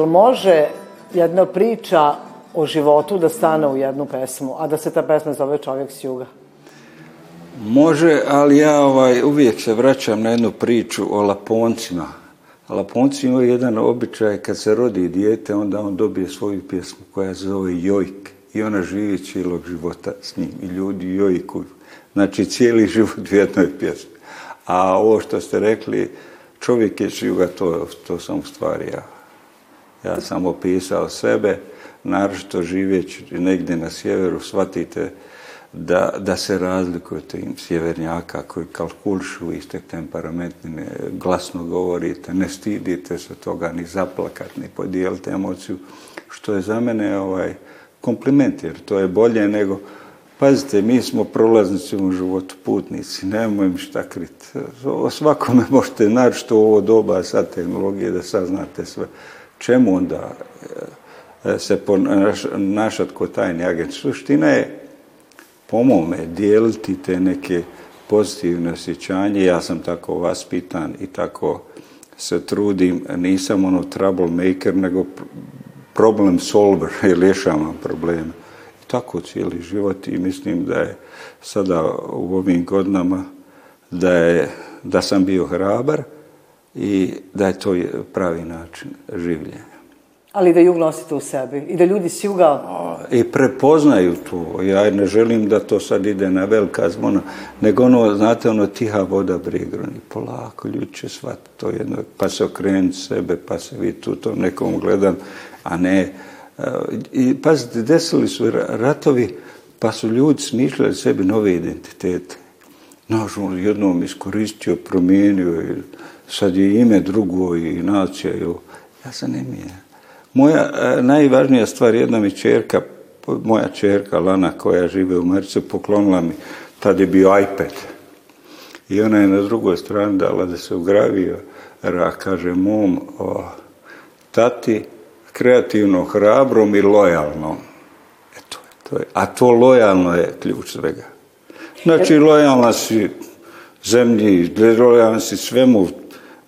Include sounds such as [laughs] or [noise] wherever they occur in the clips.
Jel može jedna priča o životu da stane u jednu pesmu, a da se ta pesma zove Čovjek s juga? Može, ali ja ovaj, uvijek se vraćam na jednu priču o Laponcima. Laponci imaju jedan običaj, kad se rodi dijete, onda on dobije svoju pjesmu koja se zove Jojk. I ona živi cijelog života s njim. I ljudi jojkuju. Znači, cijeli život u jednoj pjesmi. A ovo što ste rekli, čovjek je juga, to, to sam u stvari ja. Ja sam opisao sebe, naročito živeći negdje na sjeveru, shvatite da, da se razlikujete im sjevernjaka koji kalkulšu, vi ste temperamentni, ne, glasno govorite, ne stidite se toga ni zaplakat, ni podijelite emociju, što je za mene ovaj, kompliment, jer to je bolje nego Pazite, mi smo prolaznici u životu, putnici, nemojmo im šta kriti. O svakome možete naći u ovo doba sad tehnologije da saznate sve čemu onda e, se ponašati kod tajni agent? Suština je, po mome, dijeliti te neke pozitivne osjećanje. Ja sam tako vaspitan i tako se trudim. Nisam ono troublemaker, nego problem solver [laughs] i rješavam probleme. Tako cijeli život i mislim da je sada u ovim godinama da, je, da sam bio hrabar, i da je to pravi način življenja. Ali da jug nosite u sebi i da ljudi s juga... I prepoznaju to. Ja ne želim da to sad ide na velika zvona, nego ono, znate, ono tiha voda brigroni. Polako, ljudi će shvatiti to jedno, pa se okrenuti sebe, pa se vi tu to nekom gledam, a ne... I pazite, desili su ratovi, pa su ljudi smišljali sebi nove identitete. Naš on jednom iskoristio, promijenio sad je ime drugo i nacija. Ja se ne. Moja e, najvažnija stvar, jedna mi čerka, moja čerka Lana koja žive u Mercu, poklonila mi, tad je bio iPad. I ona je na drugoj strani dala da se ugravio, ra, kaže mom, o, tati, kreativno, hrabrom i lojalnom. Eto, to je. A to lojalno je ključ svega. Znači, lojalna si zemlji, lojalna si svemu,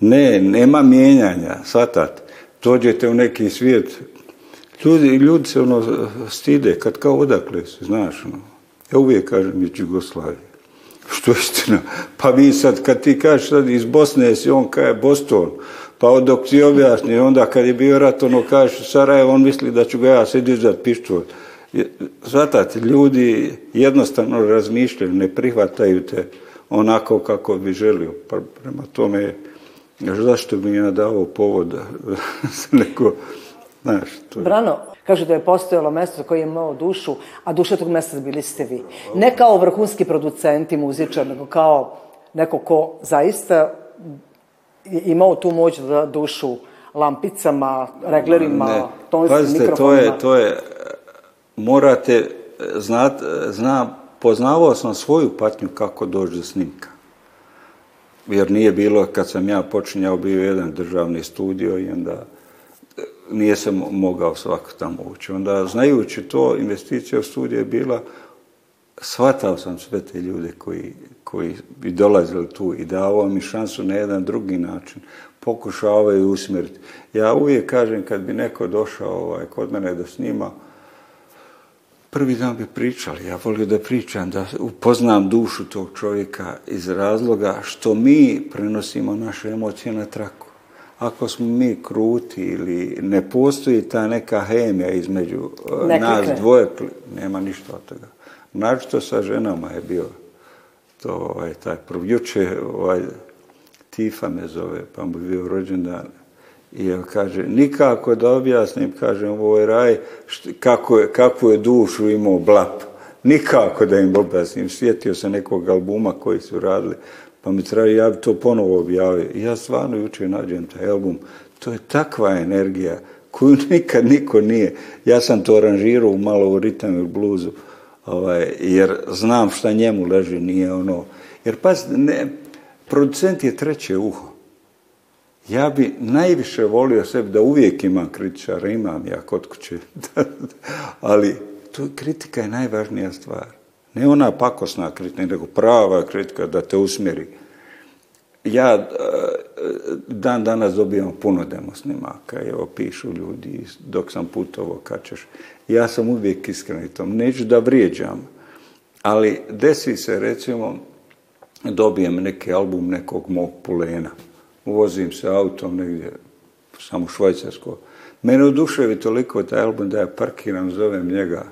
ne, nema mijenjanja, svatat. Dođete u neki svijet, ljudi, ljudi se ono stide, kad kao odakle se, znaš, ono. Ja uvijek kažem iz Jugoslavije. Što je istina? Pa vi sad, kad ti kažeš sad iz Bosne si, on kaže Boston, pa dok ti objasni, onda kad je bio rat, ono kažeš Sarajevo, on misli da ću ga ja sad izdati pištolj. Zvatate, ljudi jednostavno razmišljaju, ne prihvataju te onako kako bi želio. Pa prema tome zašto bi ja dao povod [laughs] neko, znaš, to Brano, kaže da je postojalo mjesto koje je imao dušu, a duša tog mjesta bili ste vi. Ne kao vrhunski producenti, muzičar, nego kao neko ko zaista je imao tu moć da dušu lampicama, reglerima, ne. tonskim Pazite, to je, to je, morate znat, zna, poznavao sam svoju patnju kako doći do snimka jer nije bilo, kad sam ja počinjao, bio jedan državni studio i onda e, nije sam mogao svako tamo ući. Onda, znajući to, investicija u studiju je bila, shvatao sam sve te ljude koji, koji bi dolazili tu i davao mi šansu na jedan drugi način. Pokušavaju usmjeriti. Ja uvijek kažem, kad bi neko došao ovaj, kod mene da snima, prvi dan bi pričali. Ja volio da pričam, da upoznam dušu tog čovjeka iz razloga što mi prenosimo naše emocije na traku. Ako smo mi kruti ili ne postoji ta neka hemija između e, nas dvoje, nema ništa od toga. Naročito sa ženama je bio to ovaj, taj prv. Juče ovaj, Tifa me zove, pa mu je bio rođendan i ja kaže, nikako da objasnim, kažem, ovo je raj, kako je, kakvu je dušu imao blap. Nikako da im objasnim. Sjetio se nekog albuma koji su radili, pa mi traži, ja bi to ponovo objavio. I ja stvarno jučer nađem taj album. To je takva energija koju [laughs] nikad niko nije. Ja sam to aranžirao malo u ritam i bluzu, Ovaj, jer znam šta njemu leži, nije ono... Jer pas, ne, producent je treće uho. Ja bi najviše volio sebi da uvijek imam kritičara, imam ja kod kuće. [laughs] Ali to, kritika je najvažnija stvar. Ne ona pakosna kritika, nego prava kritika da te usmjeri. Ja e, dan danas dobijam puno demo snimaka, evo pišu ljudi dok sam putovo kačeš. Ja sam uvijek iskren tom, neću da vrijeđam, ali desi se recimo dobijem neki album nekog mog pulena, uvozim se autom negdje, samo Švajcarsko. Mene oduševi toliko taj album da ja parkiram, zovem njega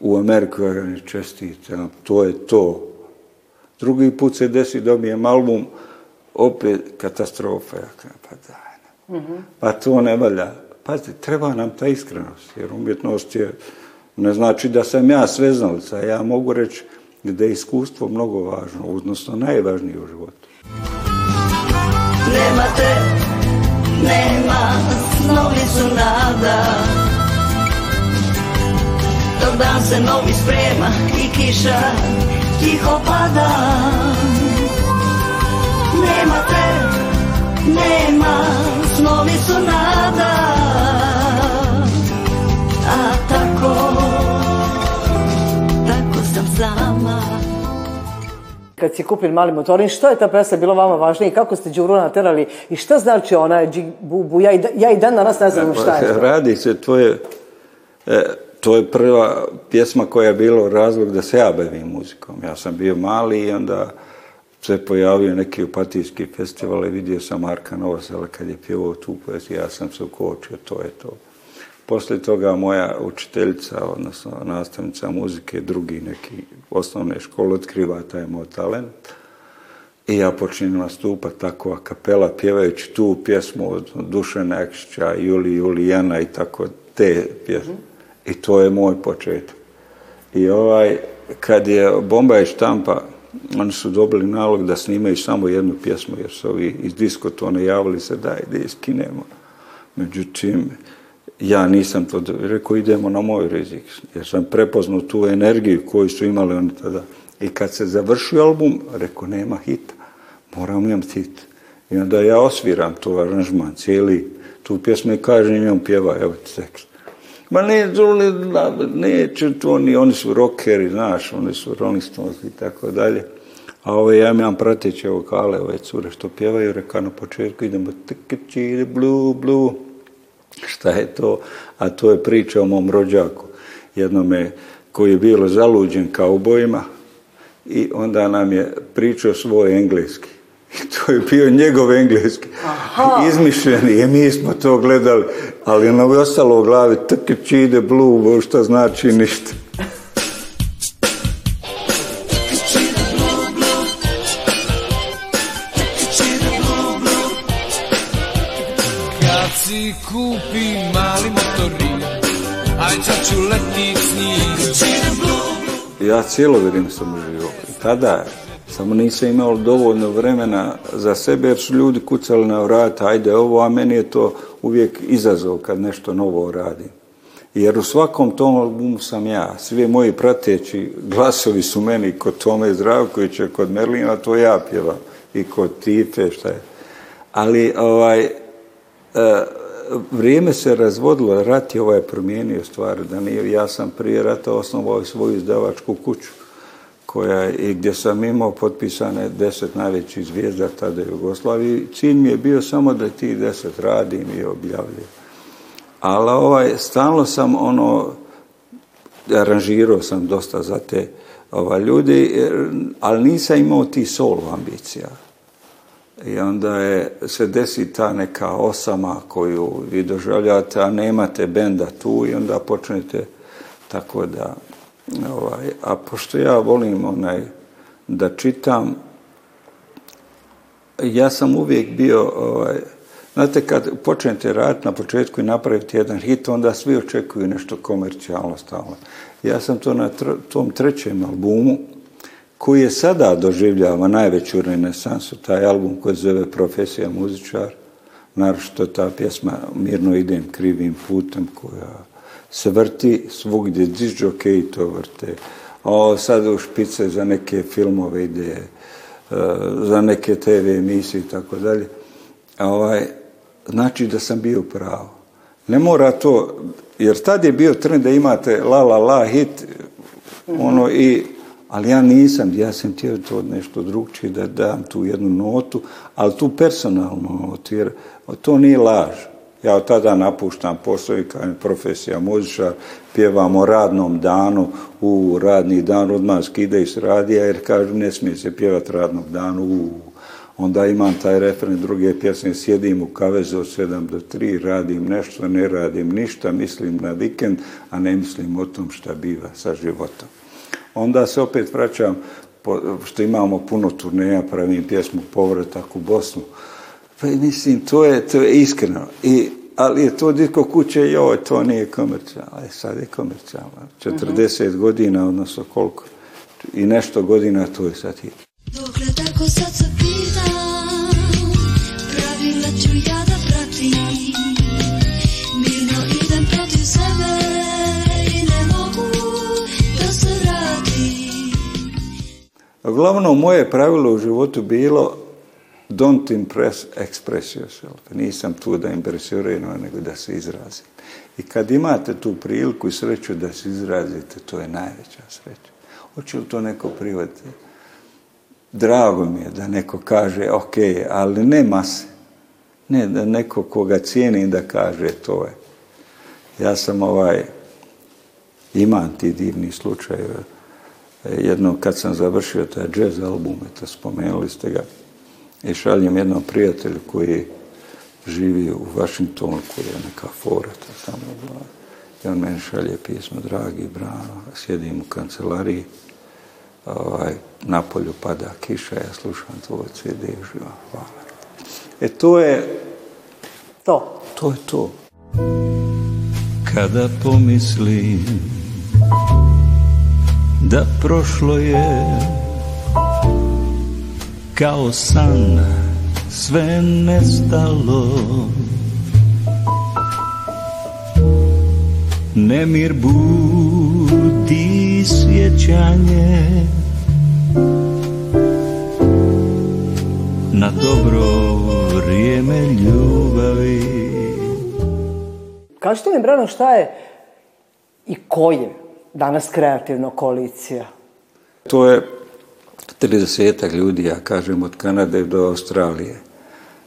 u Ameriku, ja ne čestitam, to je to. Drugi put se desi, dobijem album, opet katastrofa. Ja pa daj, pa to ne valja. Pazite, treba nam ta iskrenost, jer umjetnost je, ne znači da sam ja sveznalica, ja mogu reći da je iskustvo mnogo važno, odnosno najvažnije u životu. Nema te, nema, snovi su nada. Dok dan se novi sprema i kiša tiho pada. Nema te, nema, snovi su nada. A tako, tako sam sama. Kad si kupili mali motorin, što je ta pesma bilo vama važnije i kako ste Đuru naterali i šta znači ona je džig, bu, bu, ja, i, ja i dan danas ne znam šta je. [laughs] Radi se, to je, e, to je prva pjesma koja je bilo razlog da se ja bavim muzikom. Ja sam bio mali i onda se pojavio neki opatijski festival i vidio sam Marka Novosela kad je pjevao tu poeziju, ja sam se ukočio, to je to. Poslije toga moja učiteljica, odnosno nastavnica muzike, drugi neki osnovne škole, otkriva taj moj talent. I ja počinjem nastupati tako a kapela, pjevajući tu pjesmu od Dušana Jakšića, Juli, Julijana i tako te pjesme. I to je moj početak. I ovaj, kad je Bombaj štampa, oni su dobili nalog da snimaju samo jednu pjesmu, jer su ovi iz diskotone javili se daj da iskinemo. Međutim, ja nisam to rekao, idemo na moj rizik, jer sam prepoznao tu energiju koju su imali oni tada. I kad se završio album, rekao, nema hita, moram imati hit. I onda ja osviram tu aranžman, cijeli, tu pjesmu i kažem njom pjeva, evo ti tekst. Ma ne, neće to, oni, su rockeri, znaš, oni su Rolling Stones i tako dalje. A ove, ja imam prateće vokale, ove cure što pjevaju, reka na početku idemo tiki blue, blue. Šta je to? A to je priča o mom rođaku, jednome koji je bilo zaluđen kao bojima i onda nam je pričao svoj engleski. [laughs] I to je bio njegov engleski. Izmišljeni. I mi smo to gledali. Ali nam je ostalo u glavi trke čide blue, što znači ništa. Ja cijelo vrijeme sam uživao. I tada samo nisam imao dovoljno vremena za sebe jer su ljudi kucali na vrata, ajde ovo, a meni je to uvijek izazov kad nešto novo radim. Jer u svakom tom albumu sam ja. Svi moji prateći glasovi su meni kod Tome Zdravkovića, kod Merlina, to ja pjevam. I kod Tife, šta je. Ali, ovaj, e, vrijeme se razvodilo, rat je ovaj promijenio stvari, da nije, ja sam prije rata osnovao svoju izdavačku kuću, koja i gdje sam imao potpisane deset najvećih zvijezda tada Jugoslaviji. Cilj mi je bio samo da ti deset radim i objavljam. Ali ovaj, stalno sam ono, aranžirao sam dosta za te ovaj, ljudi, ali nisam imao ti solo ambicija. I onda je, se desi ta neka osama koju vi doživljavate, a nemate benda tu i onda počnete tako da, ovaj, a pošto ja volim onaj, da čitam, ja sam uvijek bio, ovaj, znate, kad počnete raditi na početku i napraviti jedan hit, onda svi očekuju nešto komercijalno stalno. Ja sam to na tr- tom trećem albumu, koji je sada doživljava najveću renesansu, taj album koji zove Profesija muzičar, naročito ta pjesma Mirno idem krivim putem koja se vrti svugdje, disjokeji to vrte, o, sad u špice za neke filmove ide, e, za neke TV emisije i tako dalje. A ovaj, znači da sam bio pravo. Ne mora to, jer tad je bio trend da imate la la la hit, ono i, ali ja nisam, ja sam htio to nešto drugčije, da dam tu jednu notu, ali tu personalnu notu, jer to nije laž. Ja od tada napuštam posao i kao profesija muzičar, pjevam o radnom danu, u radni dan odmah skide iz radija, jer kažu ne smije se pjevati radnog danu, u, onda imam taj referen druge pjesme, sjedim u kavezu od 7 do 3, radim nešto, ne radim ništa, mislim na vikend, a ne mislim o tom šta biva sa životom. Onda se opet vraćam, što imamo puno turneja, pravim pjesmu Povratak u Bosnu. Pa mislim, to je, to je iskreno. I, ali je to disko kuće, joj, to nije komercijalno. Ali sad je komercijalno. 40 godina, odnosno koliko. I nešto godina, to je sad hit. Dokle tako sad se Glavno moje pravilo u životu bilo don't impress, express yourself. Nisam tu da impresioniram, nego da se izrazim. I kad imate tu priliku i sreću da se izrazite, to je najveća sreća. Hoće li to neko privati? Drago mi je da neko kaže, ok, ali ne mase. Ne, da neko koga cijeni da kaže to je. Ja sam ovaj, imam ti divni slučaj. Jednom kad sam završio taj jazz album, to spomenuli ste ga, i šaljem jednom prijatelju koji živi u Vašingtonu, koji je neka fora tamo. I on meni šalje pismo, dragi Brano, sjedim u kancelariji, ovaj, na polju pada kiša, ja slušam tvoj CD uživam. Hvala. E to je... To. To je to. Kada pomislim da prošlo je. Kao san sve nestalo. Nemir budi sjećanje Na dobro vrijeme ljubavi. Kažite mi, Brano, šta je i ko je danas kreativna koalicija? To je 30 ljudi, ja kažem, od Kanade do Australije.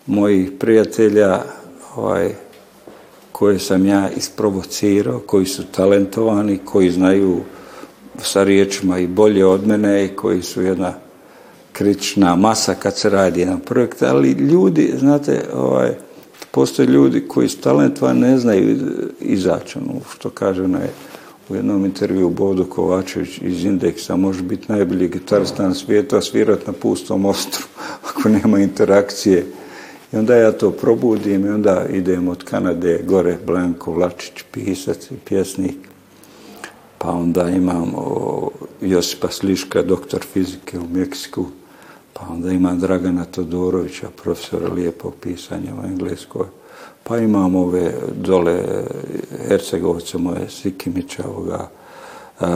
Mojih prijatelja ovaj, koje sam ja isprovocirao, koji su talentovani, koji znaju sa riječima i bolje od mene i koji su jedna kritična masa kad se radi jedan projekt, ali ljudi, znate, ovaj, postoje ljudi koji su talentovani, ne znaju izaći, ono, što kaže onaj u jednom intervju Bodo Kovačević iz Indeksa može biti najbolji gitarista na svijetu, a svirat na pustom ostru [laughs] ako nema interakcije. I onda ja to probudim i onda idem od Kanade gore Blanko Vlačić, pisac i pjesnik. Pa onda imam Josipa Sliška, doktor fizike u Meksiku. Pa onda imam Dragana Todorovića, profesora lijepog pisanja u Engleskoj pa imamo ove dole Hercegovce moje, Sikimića, ovoga,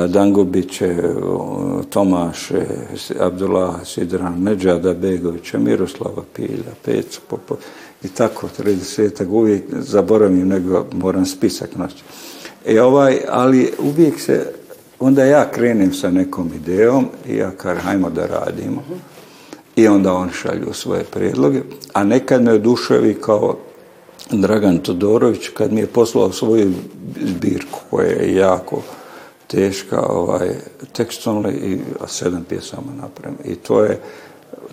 Dangubiće, Tomaše, Abdullah Sidran, Neđada Begovića, Miroslava Pilja, Pecu Popo i tako, 30 uvijek zaboravim, nego moram spisak naći. E ovaj, ali uvijek se, onda ja krenem sa nekom idejom i ja kažem, hajmo da radimo. I onda oni šalju svoje predloge, a nekad me oduševi kao Dragan Todorović kad mi je poslao svoju zbirku koja je jako teška, ovaj, tekstovna i sedam pjesama napravim. I to je,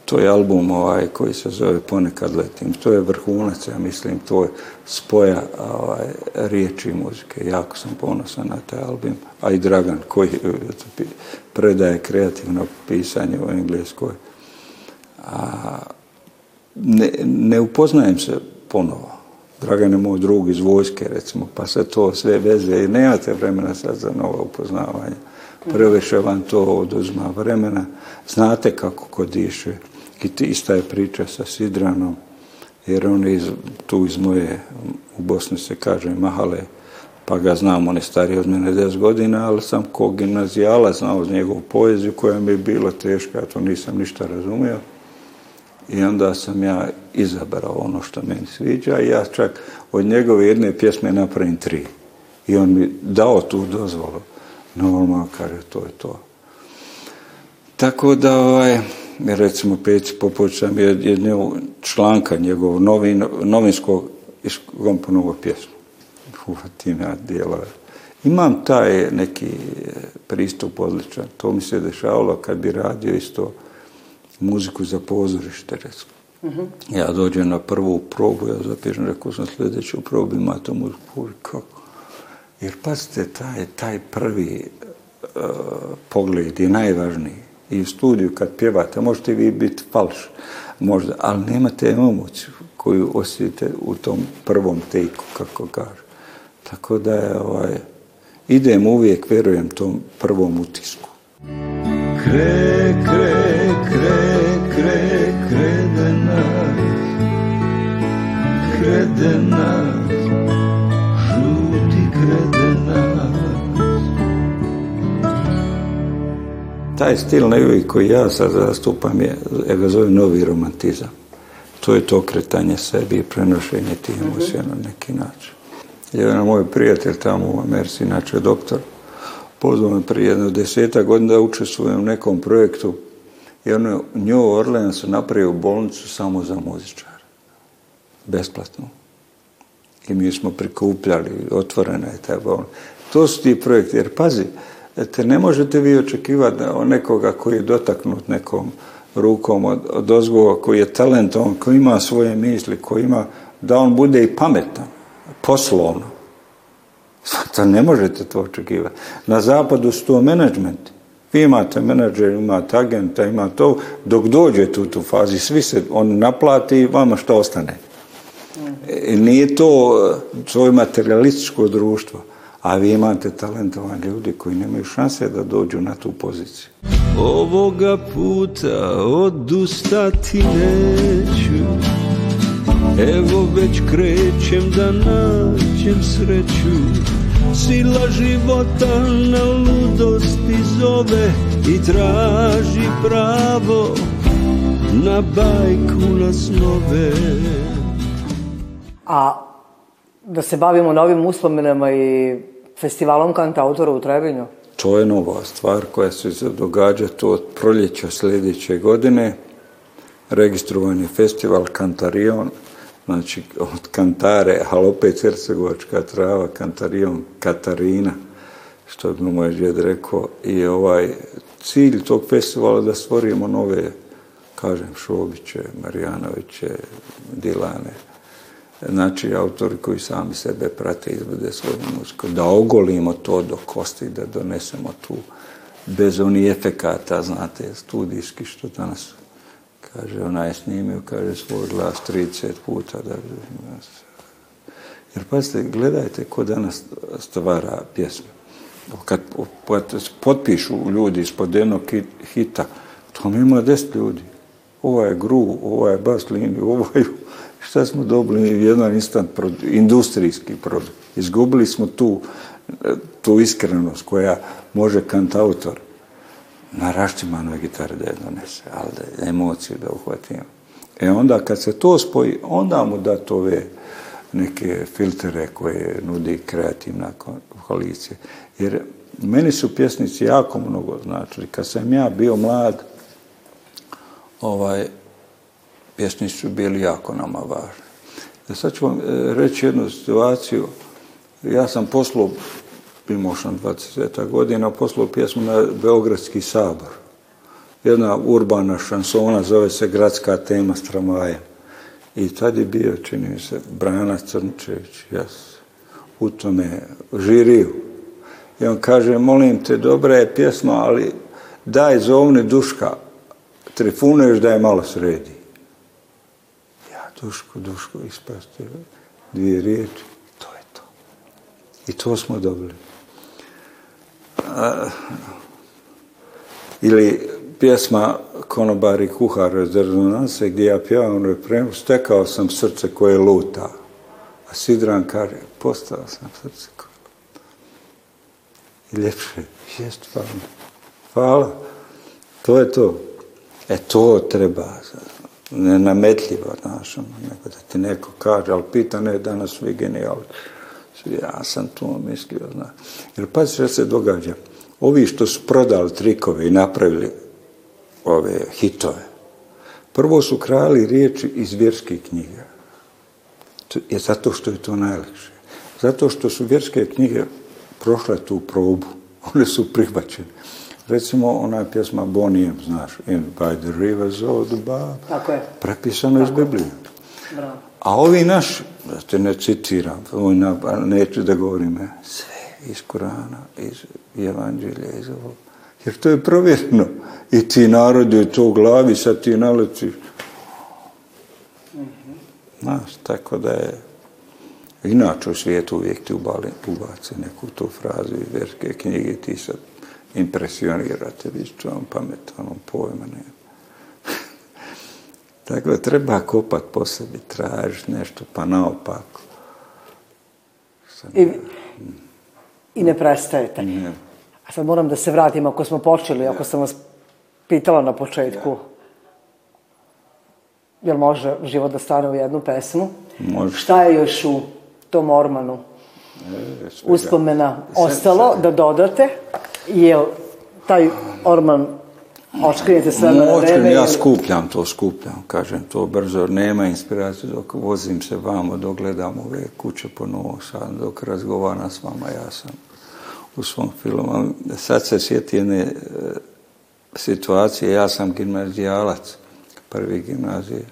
to je album ovaj, koji se zove Ponekad letim. To je vrhunac, ja mislim, to je spoja ovaj, riječi i muzike. Jako sam ponosan na taj album. A i Dragan koji predaje kreativno pisanje u Engleskoj. A, ne, ne upoznajem se ponovo Dragan je moj drug iz vojske, recimo, pa se to sve veze i nemate vremena sad za novo upoznavanje. Previše vam to oduzma vremena. Znate kako ko diše. I ista je priča sa Sidranom, jer on je iz, tu iz moje, u Bosni se kaže, mahale, pa ga znam, on je stariji od mene 10 godina, ali sam ko gimnazijala znao njegovu poeziju koja mi je bila teška, ja to nisam ništa razumio. I onda sam ja izabrao ono što meni sviđa i ja čak od njegove jedne pjesme napravim tri. I on mi dao tu dozvolu. Normalno, kaže, to je to. Tako da, ovaj, recimo, Peci Popović sam je jednog članka njegovog novin, novinskog iskomponovao pjesmu. Uvatina dijelove. Imam taj neki pristup odličan. To mi se dešavalo kad bi radio isto muziku za pozorište, recimo. Ja dođem na prvu probu, ja zapišem, rekao sam sljedeću probu, ima to muziku. Kako? Jer pazite, taj, taj prvi uh, pogled je najvažniji. I u studiju kad pjevate, možete vi biti falš, možda, ali nemate emociju koju osjetite u tom prvom tejku, kako kaže. Tako da je, ovaj, idem uvijek, vjerujem tom prvom utisku. Kre, kre, kre, kre, krede nas, krede nas, žuti krede nas. Taj stil nevi koji ja sad zastupam je, ja ga zovem novi romantizam. To je to kretanje sebi i prenošenje tih emocija na neki način. Jedan moj prijatelj tamo u Americi, inače doktor, pozvao me prije jedno deseta godina da učestvujem u nekom projektu i on u New Orleansu napravio bolnicu samo za muzičare. Besplatno. I mi smo prikupljali, otvorena je ta bolnica. To su ti projekti, jer pazi, te ne možete vi očekivati od nekoga koji je dotaknut nekom rukom od, od ozgova, koji je talentovan, koji ima svoje misli, koji ima, da on bude i pametan, poslovno. To ne možete to očekivati. Na zapadu su to menadžmenti. Vi imate menadžer, imate agenta, ima to. Dok dođete u tu fazi, svi se, on naplati i vama što ostane. I nije to svoje materialističko društvo, a vi imate talentovane ljudi koji nemaju šanse da dođu na tu poziciju. Ovoga puta odustati neću, evo već krećem da nađem sreću. Sila života na ludosti zove i traži pravo na bajku na snove. A da se bavimo novim uspomenama i festivalom kantautora u Trebinju? To je nova stvar koja se događa to od proljeća sljedeće godine. Registrovan je festival Kantarion, znači od Kantare, ali opet Hercegovačka trava, Kantarion, Katarina, što bi moj djed rekao. I ovaj cilj tog festivala da stvorimo nove, kažem, Šobiće, Marijanoviće, Dilane, znači autori koji sami sebe prate izvode svoju muziku, da ogolimo to do kosti, da donesemo tu bez onih efekata, znate, studijski što danas kaže, ona je snimio, kaže, svoj glas 30 puta. Da, jer pazite, gledajte ko danas stvara pjesme. Kad potpišu ljudi ispod jednog hita, to mi ima deset ljudi. Ovo je gru, ovo je bas liniju, ovo je šta smo dobili jedan instant produkt, industrijski produkt. Izgubili smo tu, tu iskrenost koja može kantautor na raščimanoj gitari da je donese, ali da emociju da uhvatimo. E onda kad se to spoji, onda mu da ove neke filtere koje nudi kreativna koalicija. Jer meni su pjesnici jako mnogo značili. Kad sam ja bio mlad, ovaj, pjesnici su bili jako nama važni. Da sad ću vam e, reći jednu situaciju. Ja sam poslao, sam 20 godina, poslao pjesmu na Beogradski sabor. Jedna urbana šansona, zove se Gradska tema s tramvajem. I tad je bio, čini mi se, Brana Crnčević, ja u tome žiriju. I on kaže, molim te, dobra je pjesma, ali daj zovni Duška, Trifuna još da je malo sredi. Ja, Duško, Duško, ispaste dvije riječi, to je to. I to smo dobili. A, ili pjesma Konobar i kuhar Rezonanse gdje ja pjevam refrenu, stekao sam srce koje luta. A Sidran kaže, postao sam srce koje luta. i ljepše. Jest, hvala. Hvala. To je to. E to treba, nenametljivo, znaš, ono, nego da ti neko kaže, ali pita ne danas svi genijalni. Ja sam to mislio, znaš. Jer pazi što se događa. Ovi što su prodali trikove i napravili ove hitove, prvo su krali riječi iz vjerskih knjiga. Je zato što je to najlakše. Zato što su vjerske knjige prošle tu probu. [laughs] One su prihvaćene. Recimo, ona je pjesma Bonnie M, znaš, in by the rivers of the Bab. Prepisano iz Biblije. Bravo. A ovi naš, da te ne citiram, ovo na- a neću da govorim, e, sve iz Korana, iz Evanđelja, iz ovog. Jer to je provjereno. I ti narodi to u glavi, sad ti naletiš. Znaš, tako da je inače u svijetu uvijek ti ubali, ubace neku tu frazu iz verske knjige i ti sad impresionirate, vi što vam pametan, on pojma nema. Tako da treba kopat po sebi, tražiti nešto, pa naopako. I, I ne prestajete. Ne. A sad moram da se vratim, ako smo počeli, ako sam vas pitala na početku, jel može život da stane u jednu pesmu? Može. Šta je još u tom ormanu E, uspomena ostalo da dodate? Jel taj orman očkrinjete sve na ja skupljam to, skupljam, kažem to brzo, nema inspiracije. Dok vozim se vamo, dok gledam ove kuće po Novom Sadu, dok razgovaram s vama, ja sam u svom filmu. Sad se sjeti jedne e, situacije, ja sam gimnazijalac, prvi gimnazije,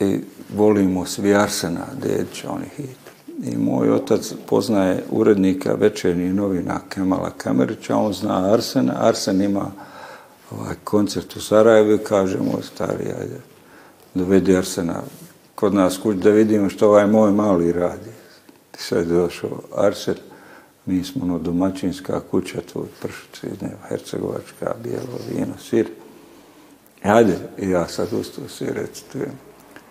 i volimo svi Arsena Dedića, oni hit. I moj otac poznaje urednika večernjih novina Kemala Kamerića, on zna Arsena, Arsen ima ovaj koncert u Sarajevu i kaže moj stari, ajde, dovedi Arsena kod nas kuć da vidimo što ovaj moj mali radi. I sad je došao Arsen, mi smo ono domaćinska kuća, tvoj pršci, ne, hercegovačka, bijelo vino, sir. Ajde, ja sad ustao si recitujem.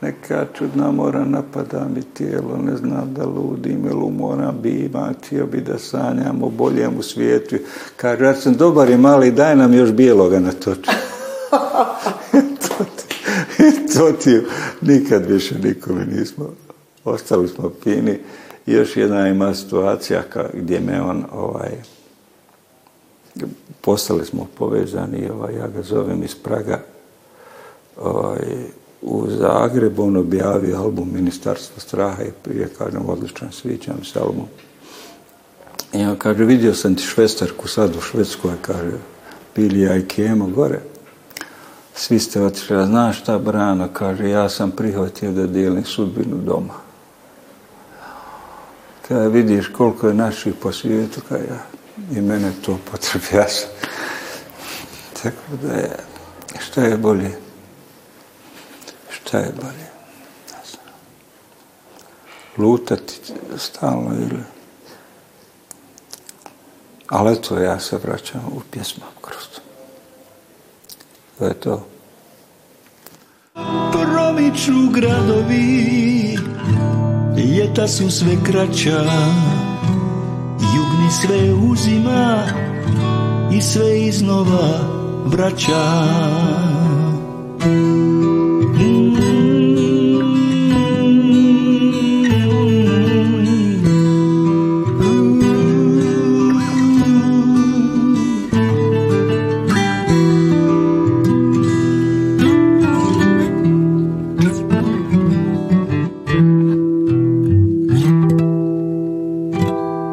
Neka čudna mora napada mi tijelo, ne znam da ludim ili umoram bivam, htio bi da sanjam o boljem u svijetu. Kaže, ja sam dobar i mali, daj nam još bijeloga na toču. [laughs] to, ti, to ti nikad više nikome nismo, ostali smo fini. Još jedna ima situacija gdje me on ovaj, postali smo povezani, ovaj, ja ga zovem iz Praga, ovaj, u Zagrebu on objavio album Ministarstvo straha i prije kažem odličan sviđa mi se album. I on kaže, vidio sam ti švestarku sad u Švedskoj, kaže, bili ja i Kemo gore. Svi ste otišli, znaš šta Brano, kaže, ja sam prihvatio da dijelim sudbinu doma. Kada vidiš koliko je naših po svijetu, kada ja, i mene to [laughs] potrebi, ja sam. Tako da je, šta je bolje? Šta je bolje? Ne znam. Lutati stalno ili... Ali eto, ja se vraćam u pjesmu kroz to. To je to. Promiču gradovi, ljeta su sve kraća, jugni sve uzima i sve iznova vraća.